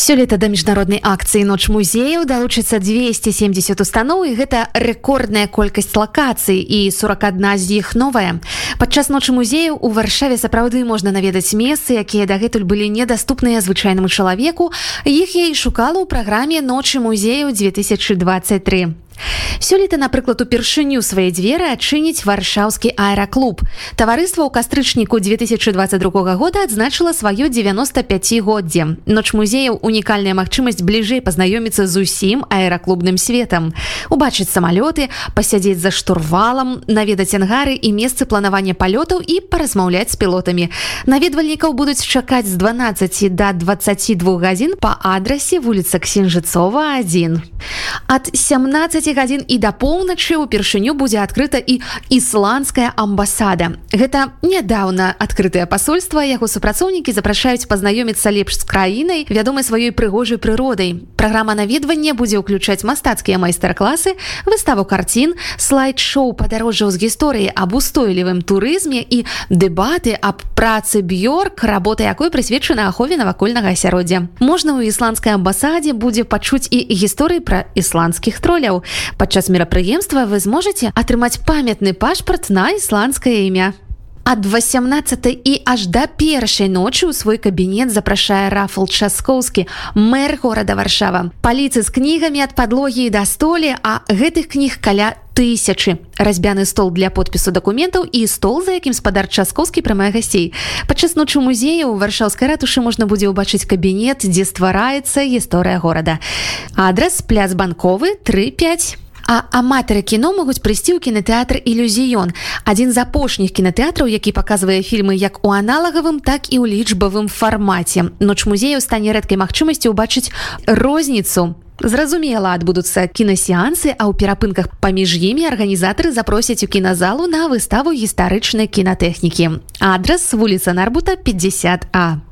Сёлета да міжнароднай акцыі ноч музеяў далучыцца 270 устаноў і гэта рэкордная колькасць лакацый і 41 з іх новая. Падчас ночы музеяў у варшаве сапраўды можна наведаць месцы, якія дагэтуль былі недаступныя звычайнаму чалавеку. Іх я і шукала ў праграме ночы музеяў 2023. Сёлета, напрыклад, упершыню свае дзверы адчыніць варшаўскі аэраклуб. Таварыства ў кастрычніку 2022 года адзначыла сваё 95годдзе. Ноч музеяў унікальная магчымасць бліжэй пазнаёміцца з усім аэраклубным светам. Убачыць самалёты, пасядзець за штурвалам, наведаць ангары і месцы планавання палётаў і паразмаўляць з пілотамі. Наведвальнікаў будуць чакаць з 12 до 22 гадзін па адрасе вуліца Ксенжыцова 1. Ад 17 гадзін і да поўначы ўпершыню будзе адкрыта і ісландская амбасада. Гэта нядаўна адкрытае пасольства яго супрацоўнікі запрашаюць пазнаёміцца лепш з краінай, вядомай сваёй прыгожай прыродай. Праграма наведвання будзе ўключаць мастацкія майстар-класы, выставу карцін, слайд-шоу падарожжаў з гісторыі аб устойлівым турызме і дэбаты аб працы б'ёрк, работа якой прысвечана ахове навакольнага асяроддзя. Можна ў ісландскай амбасадзе будзе пачуць і гісторыі пра ісландскіх троляў. Падчас мерапрыемства вы зможаце атрымаць памятны пашпарт на ісландскае імя. Ад 18 і аж да першай ночы ў свой кабінет запрашае рафал часкоўскі мэр горада варшава паліцы з кнігамі ад падлогі да столі а гэтых кніг каля тысячы разбяны стол для подпісу дакументаў і стол за якім спадар часкоўскі прымае гасцей падчас ночы музея у варшаўскай ратушы можна будзе ўбачыць кабінет дзе ствараецца гісторыя горада адрес пляц банковы 35 А аматары кіно могуць прыйсці ў кінотэатр ілюзіён. Адзін з апошніх кінотэатраў, які паказвае фільмы як у аналагавым, так і ў лічбавым фармаце. Ноч музею стане рэдкай магчымасці ўбачыць розніцу. Зразумела, адбудуцца кінасеансы, а ў перапынках паміж імі арганізатары запросяць у кіназалу на выставу гістарычнай кінатэхнікі. Адрас вуліца Нарбута 50А.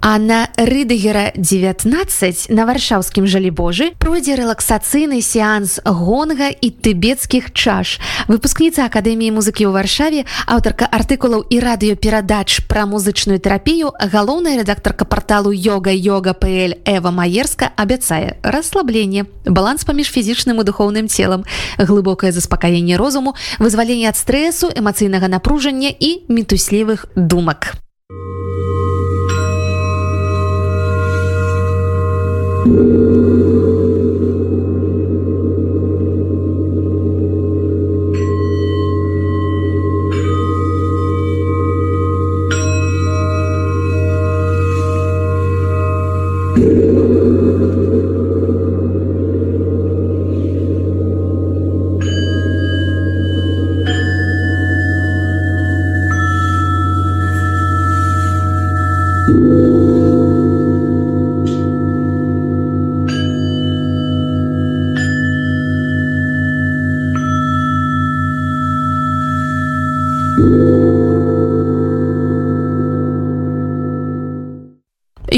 А на рыдагера 19 на варшаўскім жалібожы пройдзе рэлаксацыйны сеанс гонга і тыбецкіх чаш. Выпускніца акадэміі музыкі ў варшаве, аўтарка артыкулаў і радыёперадач пра музычную тэрапію, галоўная рэдактарка порталу йога йога пл Эва Маерска абяцае расслабленне, баланс паміж фізічным і духоўным целам, глыбокае заспакаенне розуму, вызваленне ад стрэсу, эмацыйнага напружання і мітуслівых думак. Thank mm -hmm. you.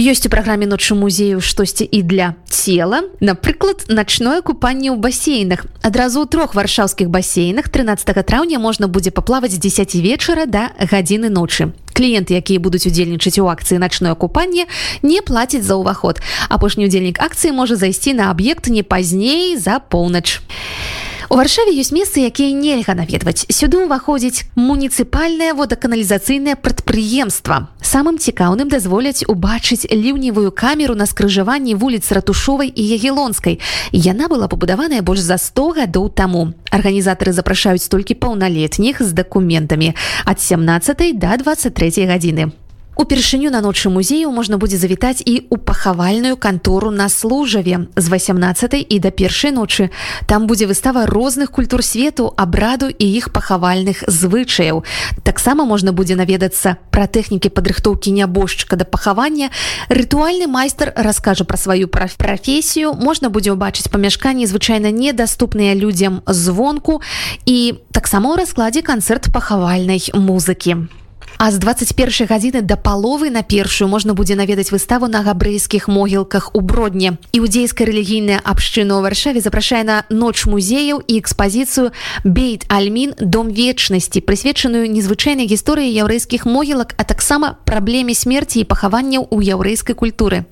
Ёсць у праграме ночы музею штосьці і для цела напрыклад начное купанне ў басейнах адразу ў трох варшаўскіх басейнах 13 траўня можна будзе паплаваць з 10 вечара да гадзіны ночы кліенты якія будуць удзельнічаць у акцыі начное купанне не плацяць за ўваход апошні удзельнік акцыі можа зайсці на аб'ект не пазней за поўнач а У варшаве ёсць месцы, якія нельга наведваць. Сюды ўваходзіць муніцыпальнае водаканалізацыйнае прадпрыемства. Самым цікаўным дазволяць убачыць ліўневую камеру на скрыжаванні вуліц ратушовай і ягелонскай. Яна была пабудаваная больш за 100 гадоў таму. Арганізатары запрашаюць толькі паўналетніх з дакументамі ад 17 до 23 гадзіны. Упершыню на ночы музею можна будзе завітаць і ў пахавальную кантору на служаве з 18 і да першай ночы. Там будзе выстава розных культур свету, абраду і іх пахавальных звычаяў. Таксама можна будзе наведацца пра тэхнікі падрыхтоўкі нябожчыка да пахавання. Рытуальны майстар раскажа пра сваю прафесію, можна будзе ўбачыць памяшканні звычайна недаступныя людзям звонку і таксама ў раскладзе канцэрт пахавальнай музыкі. А з 21 гадзіны да паловы на першую можна будзе наведаць выставу на габрэйскіх могілках у бродні. Іудзейская рэлігійная абшчына ў варшаве запрашае на ноч музеяў і экспазіцыю Бейт Альмін дом вечнасці, прысвечаную незвычайнай гісторыі яўрэйскіх могілак, а таксама праблеме смерці і пахаванняў у яўрэйскай культуры.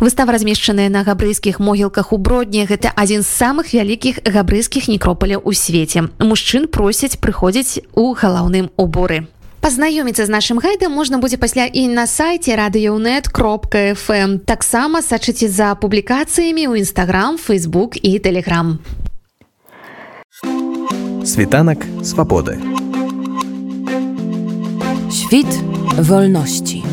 Выстава размешчаная на габрэйскіх могілках у бродні гэта адзін з самых вялікіх габрэйскіх некропаляў у свеце. Мужчын просяць прыходзіць у галаўным уборы. Пазнаёміцца з нашым гайдам можна будзе пасля і на сайце радыёнет кропка фм таксама сачыце за публікацыямі ў нстаграм фейсбук і телеграм. Світанак свабоды. Świt wolności.